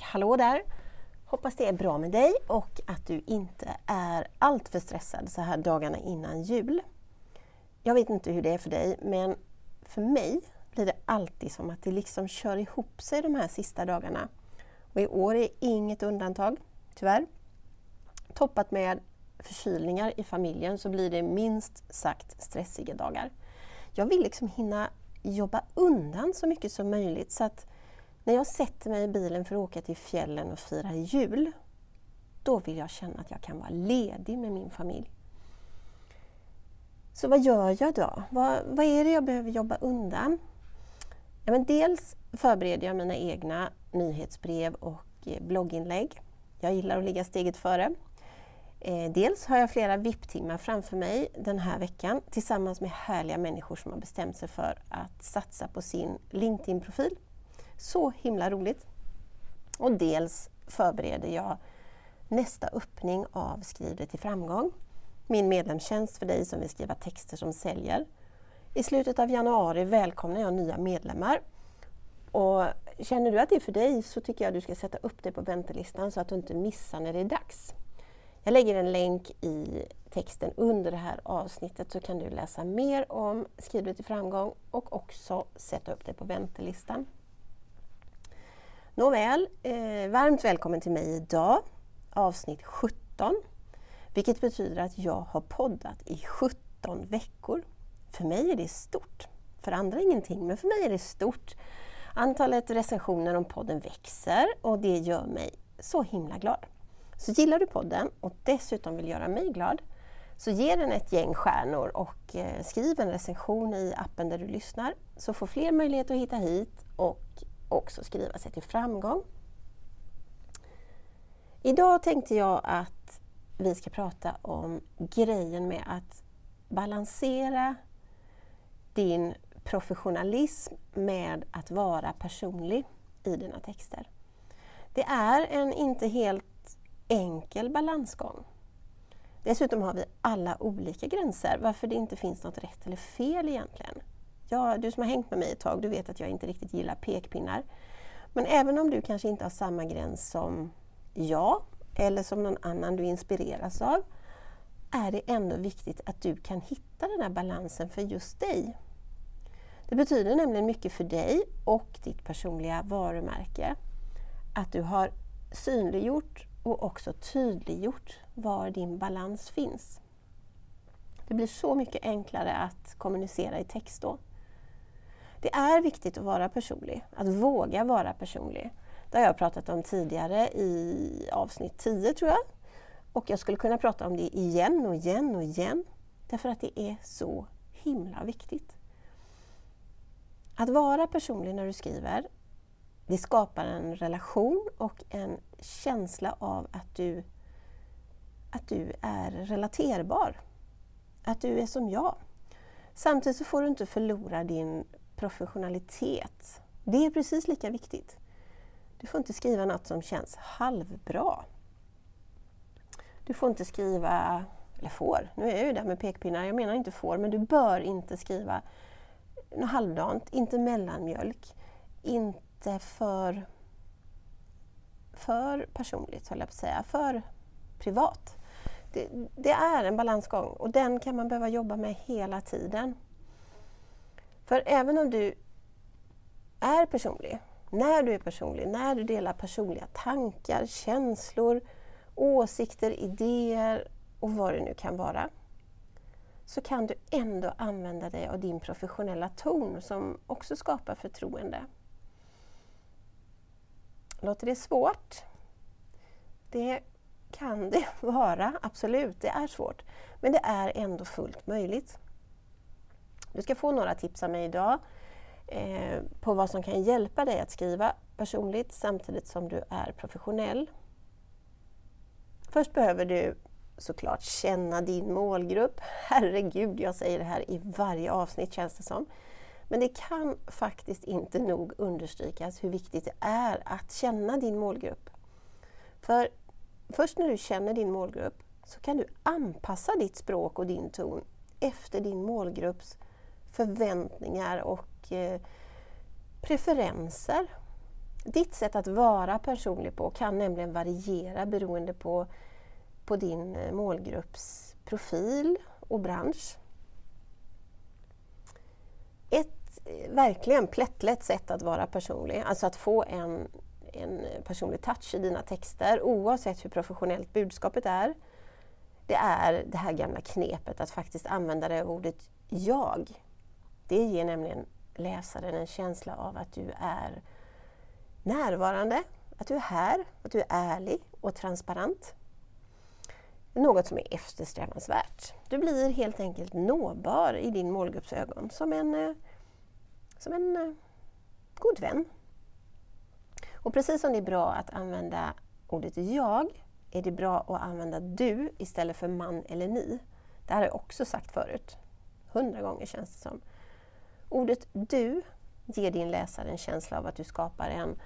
hallå där! Hoppas det är bra med dig och att du inte är alltför stressad så här dagarna innan jul. Jag vet inte hur det är för dig men för mig blir det alltid som att det liksom kör ihop sig de här sista dagarna. Och i år är inget undantag, tyvärr. Toppat med förkylningar i familjen så blir det minst sagt stressiga dagar. Jag vill liksom hinna jobba undan så mycket som möjligt så att när jag sätter mig i bilen för att åka till fjällen och fira jul, då vill jag känna att jag kan vara ledig med min familj. Så vad gör jag då? Vad, vad är det jag behöver jobba undan? Ja, men dels förbereder jag mina egna nyhetsbrev och eh, blogginlägg. Jag gillar att ligga steget före. Eh, dels har jag flera VIP-timmar framför mig den här veckan tillsammans med härliga människor som har bestämt sig för att satsa på sin LinkedIn-profil. Så himla roligt! Och dels förbereder jag nästa öppning av Skriv det till framgång. Min medlemstjänst för dig som vill skriva texter som säljer. I slutet av januari välkomnar jag nya medlemmar. Och känner du att det är för dig så tycker jag att du ska sätta upp dig på väntelistan så att du inte missar när det är dags. Jag lägger en länk i texten under det här avsnittet så kan du läsa mer om Skriv det till framgång och också sätta upp dig på väntelistan. Nåväl, eh, varmt välkommen till mig idag, avsnitt 17. Vilket betyder att jag har poddat i 17 veckor. För mig är det stort. För andra ingenting, men för mig är det stort. Antalet recensioner om podden växer och det gör mig så himla glad. Så gillar du podden och dessutom vill göra mig glad så ge den ett gäng stjärnor och eh, skriv en recension i appen där du lyssnar så får fler möjlighet att hitta hit och också skriva sig till framgång. Idag tänkte jag att vi ska prata om grejen med att balansera din professionalism med att vara personlig i dina texter. Det är en inte helt enkel balansgång. Dessutom har vi alla olika gränser varför det inte finns något rätt eller fel egentligen jag, du som har hängt med mig ett tag, du vet att jag inte riktigt gillar pekpinnar. Men även om du kanske inte har samma gräns som jag eller som någon annan du inspireras av, är det ändå viktigt att du kan hitta den här balansen för just dig. Det betyder nämligen mycket för dig och ditt personliga varumärke att du har synliggjort och också tydliggjort var din balans finns. Det blir så mycket enklare att kommunicera i text då. Det är viktigt att vara personlig, att våga vara personlig. Det har jag pratat om tidigare i avsnitt 10 tror jag. Och jag skulle kunna prata om det igen och igen och igen. Därför att det är så himla viktigt. Att vara personlig när du skriver, det skapar en relation och en känsla av att du, att du är relaterbar. Att du är som jag. Samtidigt så får du inte förlora din professionalitet. Det är precis lika viktigt. Du får inte skriva något som känns halvbra. Du får inte skriva, eller får, nu är jag ju där med pekpinnar, jag menar inte får, men du bör inte skriva något halvdant, inte mellanmjölk, inte för, för personligt, höll jag på att säga, för privat. Det, det, är en balansgång och den kan man behöva jobba med hela tiden. För även om du är personlig, när du är personlig, när du delar personliga tankar, känslor, åsikter, idéer och vad det nu kan vara, så kan du ändå använda dig av din professionella ton som också skapar förtroende. Låter det svårt? Det kan det vara, absolut, det är svårt. Men det är ändå fullt möjligt. Du ska få några tips av mig idag eh, på vad som kan hjälpa dig att skriva personligt samtidigt som du är professionell. Först behöver du såklart känna din målgrupp. Herregud, jag säger det här i varje avsnitt känns det som. Men det kan faktiskt inte nog understrykas hur viktigt det är att känna din målgrupp. För först när du känner din målgrupp så kan du anpassa ditt språk och din ton efter din målgrupps förväntningar och eh, preferenser. Ditt sätt att vara personlig på kan nämligen variera beroende på, på din eh, målgrupps profil och bransch. Ett eh, verkligen plättlätt sätt att vara personlig, alltså att få en, en personlig touch i dina texter oavsett hur professionellt budskapet är, det är det här gamla knepet att faktiskt använda det ordet jag. Det ger nämligen läsaren en känsla av att du är närvarande, att du är här, att du är ärlig och transparent. Något som är eftersträvansvärt. Du blir helt enkelt nåbar i din målgrupps ögon som en, eh, som en eh, god vän. Och precis som det är bra att använda ordet jag är det bra att använda du istället för man eller ni. Det här har jag också sagt förut. Hundra gånger känns det som. Ordet du ger din läsare en känsla av att du skapar en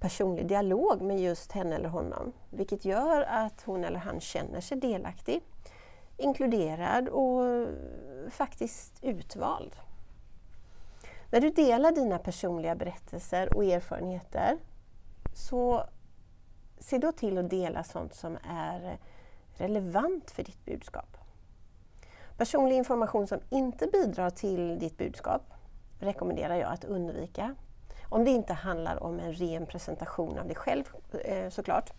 personlig dialog med just henne eller honom. Vilket gör att hon eller han känner sig delaktig, inkluderad och faktiskt utvald. När du delar dina personliga berättelser och erfarenheter så se då till att dela sånt som är relevant för ditt budskap. Personlig information som inte bidrar till ditt budskap rekommenderar jag att undvika. Om det inte handlar om en ren presentation av dig själv eh, såklart.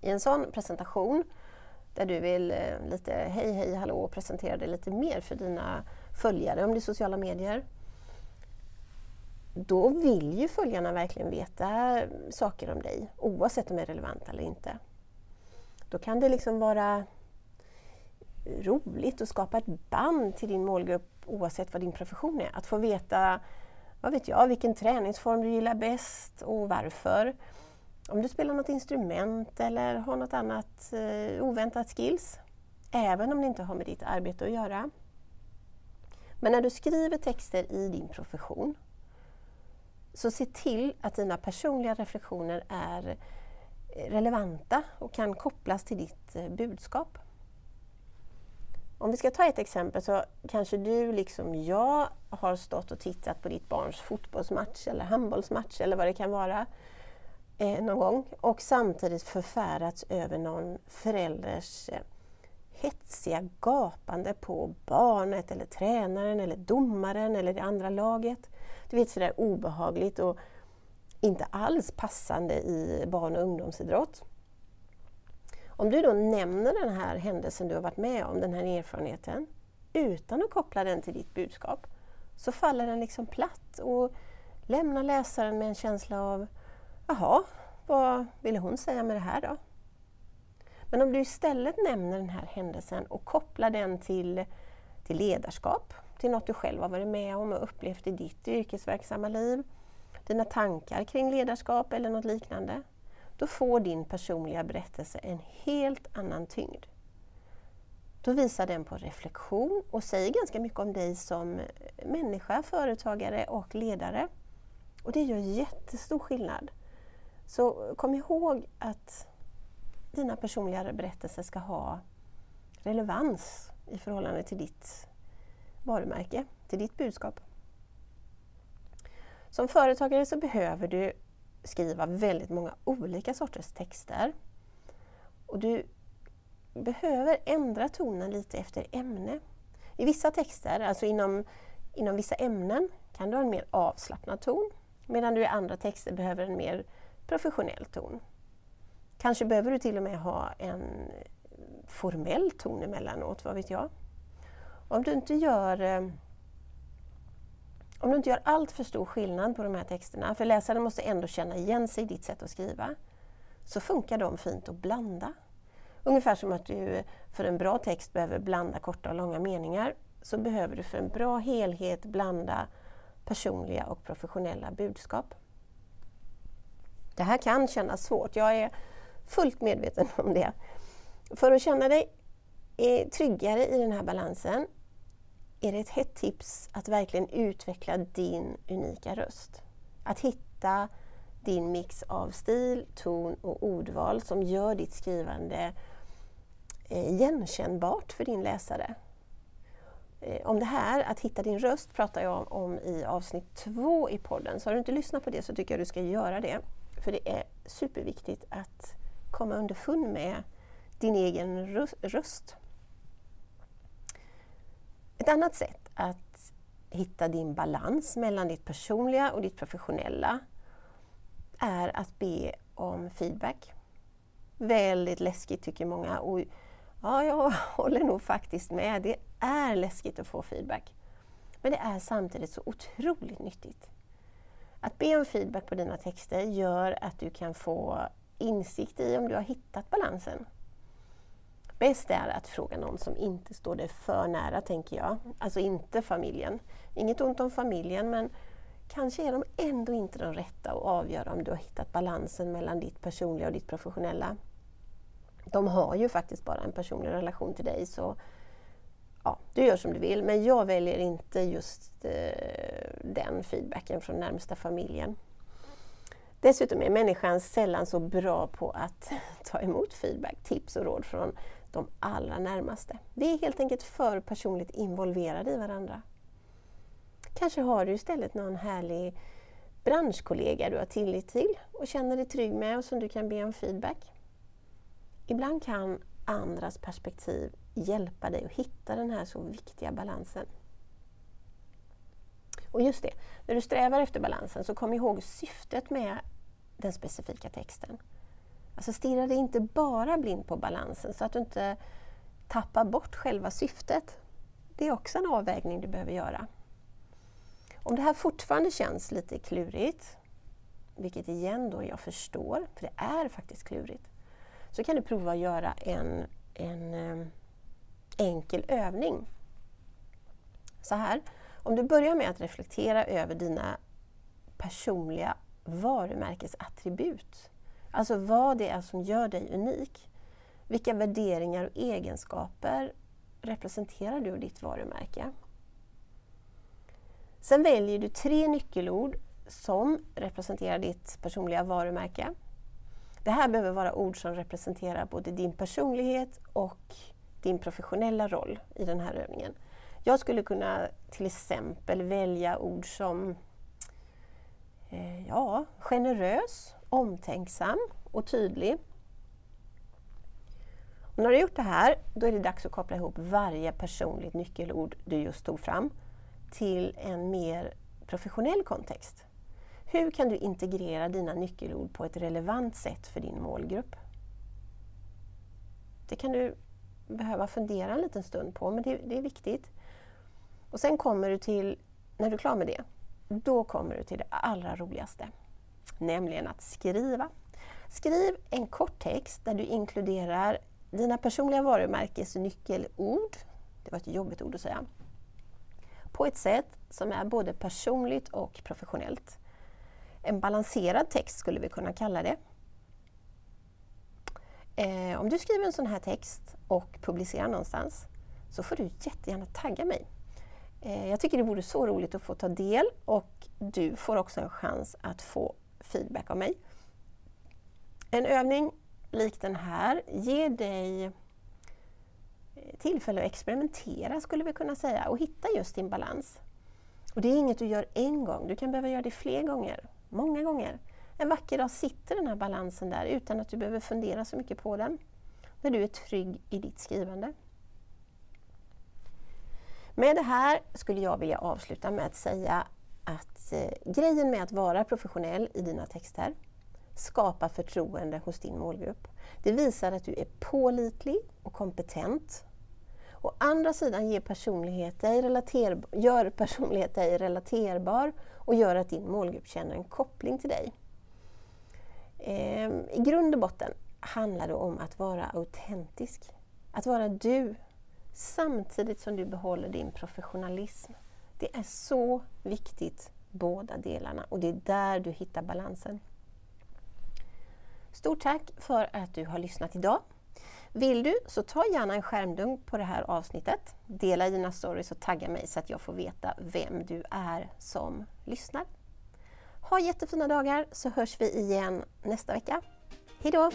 I en sån presentation där du vill eh, lite hej hej hallå presentera dig lite mer för dina följare om det är sociala medier. Då vill ju följarna verkligen veta saker om dig oavsett om de är relevanta eller inte. Då kan det liksom vara roligt att skapa ett band till din målgrupp oavsett vad din profession är. Att få veta vad vet jag, vilken träningsform du gillar bäst och varför. Om du spelar något instrument eller har något annat eh, oväntat skills. Även om det inte har med ditt arbete att göra. Men när du skriver texter i din profession så se till att dina personliga reflektioner är eh, relevanta och kan kopplas till ditt eh, budskap. Om vi ska ta ett exempel så kanske du liksom jag har stått och tittat på ditt barns fotbollsmatch eller handbollsmatch eller vad det kan vara eh, någon gång och samtidigt förfärats över någon förälders eh, hetsiga gapande på barnet eller tränaren eller domaren eller det andra laget. Du vet sådär obehagligt och inte alls passande i barn och ungdomsidrott. Om du då nämner den här händelsen du har varit med om, den här erfarenheten, utan att koppla den till ditt budskap, så faller den liksom platt och lämnar läsaren med en känsla av Jaha, vad ville hon säga med det här då? Men om du istället nämner den här händelsen och kopplar den till, till ledarskap, till något du själv har varit med om och upplevt i ditt yrkesverksamma liv, dina tankar kring ledarskap eller något liknande, då får din personliga berättelse en helt annan tyngd. Då visar den på reflektion och säger ganska mycket om dig som människa, företagare och ledare. Och det gör jättestor skillnad. Så kom ihåg att dina personliga berättelser ska ha relevans i förhållande till ditt varumärke, till ditt budskap. Som företagare så behöver du skriva väldigt många olika sorters texter. Och du behöver ändra tonen lite efter ämne. I vissa texter, alltså inom, inom vissa ämnen, kan du ha en mer avslappnad ton medan du i andra texter behöver en mer professionell ton. Kanske behöver du till och med ha en formell ton emellanåt, vad vet jag. Om du inte gör eh, om du inte gör allt för stor skillnad på de här texterna, för läsaren måste ändå känna igen sig i ditt sätt att skriva, så funkar de fint att blanda. Ungefär som att du för en bra text behöver blanda korta och långa meningar, så behöver du för en bra helhet blanda personliga och professionella budskap. Det här kan kännas svårt, jag är fullt medveten om det. För att känna dig eh, tryggare i den här balansen är det ett hett tips att verkligen utveckla din unika röst. Att hitta din mix av stil, ton och ordval som gör ditt skrivande eh, igenkännbart för din läsare. Eh, om det här, att hitta din röst, pratar jag om i avsnitt två i podden. Så har du inte lyssnat på det så tycker jag du ska göra det. För det är superviktigt att komma underfund med din egen röst. Ett annat sätt att hitta din balans mellan ditt personliga och ditt professionella är att be om feedback. Väldigt läskigt tycker många. Och ja, jag håller nog faktiskt med. Det är läskigt att få feedback. Men det är samtidigt så otroligt nyttigt. Att be om feedback på dina texter gör att du kan få insikt i om du har hittat balansen. Bäst är att fråga någon som inte står dig för nära, tänker jag. Alltså inte familjen. Inget ont om familjen, men kanske är de ändå inte de rätta att avgöra om du har hittat balansen mellan ditt personliga och ditt professionella. De har ju faktiskt bara en personlig relation till dig, så ja, du gör som du vill. Men jag väljer inte just eh, den feedbacken från närmsta familjen. Dessutom är människan sällan så bra på att ta emot feedback, tips och råd från de allra närmaste. Vi är helt enkelt för personligt involverade i varandra. Kanske har du istället någon härlig branschkollega du har tillit till och känner dig trygg med och som du kan be om feedback. Ibland kan andras perspektiv hjälpa dig att hitta den här så viktiga balansen. Och just det, när du strävar efter balansen så kom ihåg syftet med den specifika texten. Alltså stirra dig inte bara blind på balansen så att du inte tappar bort själva syftet. Det är också en avvägning du behöver göra. Om det här fortfarande känns lite klurigt, vilket igen då jag förstår, för det är faktiskt klurigt, så kan du prova att göra en, en eh, enkel övning. Så här, om du börjar med att reflektera över dina personliga varumärkesattribut Alltså vad det är som gör dig unik. Vilka värderingar och egenskaper representerar du och ditt varumärke? Sen väljer du tre nyckelord som representerar ditt personliga varumärke. Det här behöver vara ord som representerar både din personlighet och din professionella roll i den här övningen. Jag skulle kunna till exempel välja ord som eh, ja, generös, omtänksam och tydlig. Och när du har gjort det här, då är det dags att koppla ihop varje personligt nyckelord du just tog fram till en mer professionell kontext. Hur kan du integrera dina nyckelord på ett relevant sätt för din målgrupp? Det kan du behöva fundera en liten stund på, men det, det är viktigt. Och sen kommer du till, när du är klar med det, då kommer du till det allra roligaste nämligen att skriva. Skriv en kort text där du inkluderar dina personliga varumärkesnyckelord, det var ett jobbigt ord att säga, på ett sätt som är både personligt och professionellt. En balanserad text skulle vi kunna kalla det. Eh, om du skriver en sån här text och publicerar någonstans så får du jättegärna tagga mig. Eh, jag tycker det vore så roligt att få ta del och du får också en chans att få feedback av mig. En övning lik den här ger dig eh, tillfälle att experimentera skulle vi kunna säga och hitta just din balans. Och Det är inget du gör en gång, du kan behöva göra det fler gånger, många gånger. En vacker dag sitter den här balansen där utan att du behöver fundera så mycket på den. När du är trygg i ditt skrivande. Med det här skulle jag vilja avsluta med att säga att eh, grejen med att vara professionell i dina texter skapar förtroende hos din målgrupp. Det visar att du är pålitlig och kompetent. Å andra sidan ger personlighet dig relater, gör personlighet dig relaterbar och gör att din målgrupp känner en koppling till dig. Eh, I grund och botten handlar det om att vara autentisk. Att vara du, samtidigt som du behåller din professionalism. Det är så viktigt, båda delarna, och det är där du hittar balansen. Stort tack för att du har lyssnat idag. Vill du så ta gärna en skärmdunk på det här avsnittet. Dela dina stories och tagga mig så att jag får veta vem du är som lyssnar. Ha jättefina dagar så hörs vi igen nästa vecka. Hejdå!